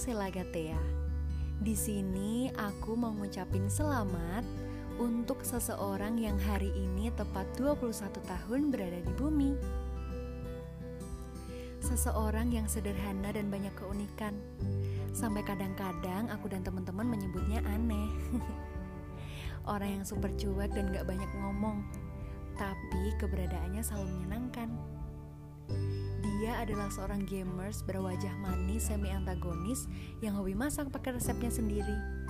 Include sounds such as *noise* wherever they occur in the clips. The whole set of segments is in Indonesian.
Selagatea. Di sini aku mau ngucapin selamat untuk seseorang yang hari ini tepat 21 tahun berada di bumi. Seseorang yang sederhana dan banyak keunikan. Sampai kadang-kadang aku dan teman-teman menyebutnya aneh. *laughs* Orang yang super cuek dan gak banyak ngomong, tapi keberadaannya selalu menyenangkan. Dia adalah seorang gamers berwajah manis semi antagonis yang hobi masak pakai resepnya sendiri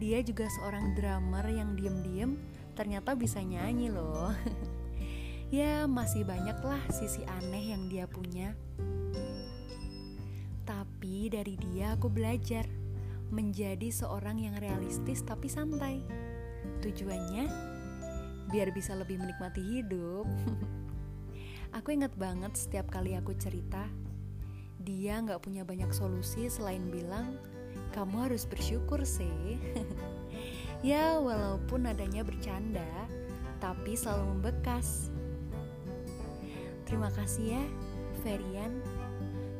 dia juga seorang drummer yang diem-diem ternyata bisa nyanyi loh. *laughs* ya, masih banyak lah sisi aneh yang dia punya. Tapi dari dia aku belajar menjadi seorang yang realistis tapi santai. Tujuannya biar bisa lebih menikmati hidup. *laughs* aku inget banget setiap kali aku cerita, dia nggak punya banyak solusi selain bilang, kamu harus bersyukur sih. *laughs* ya, walaupun adanya bercanda, tapi selalu membekas. Terima kasih ya, Ferian,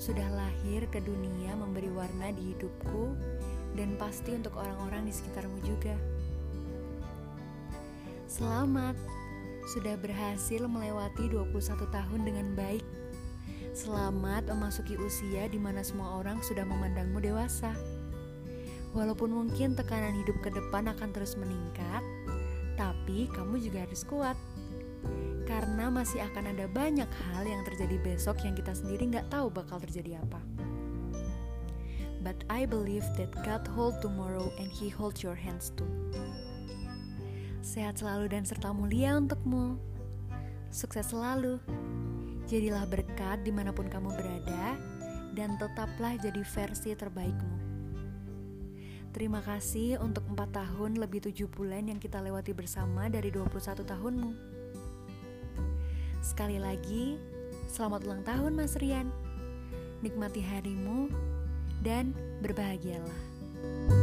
sudah lahir ke dunia memberi warna di hidupku dan pasti untuk orang-orang di sekitarmu juga. Selamat, sudah berhasil melewati 21 tahun dengan baik. Selamat memasuki usia di mana semua orang sudah memandangmu dewasa. Walaupun mungkin tekanan hidup ke depan akan terus meningkat, tapi kamu juga harus kuat. Karena masih akan ada banyak hal yang terjadi besok yang kita sendiri nggak tahu bakal terjadi apa. But I believe that God hold tomorrow and He hold your hands too. Sehat selalu dan serta mulia untukmu. Sukses selalu. Jadilah berkat di mana pun kamu berada dan tetaplah jadi versi terbaikmu. Terima kasih untuk 4 tahun lebih 7 bulan yang kita lewati bersama dari 21 tahunmu. Sekali lagi, selamat ulang tahun Mas Rian. Nikmati harimu dan berbahagialah.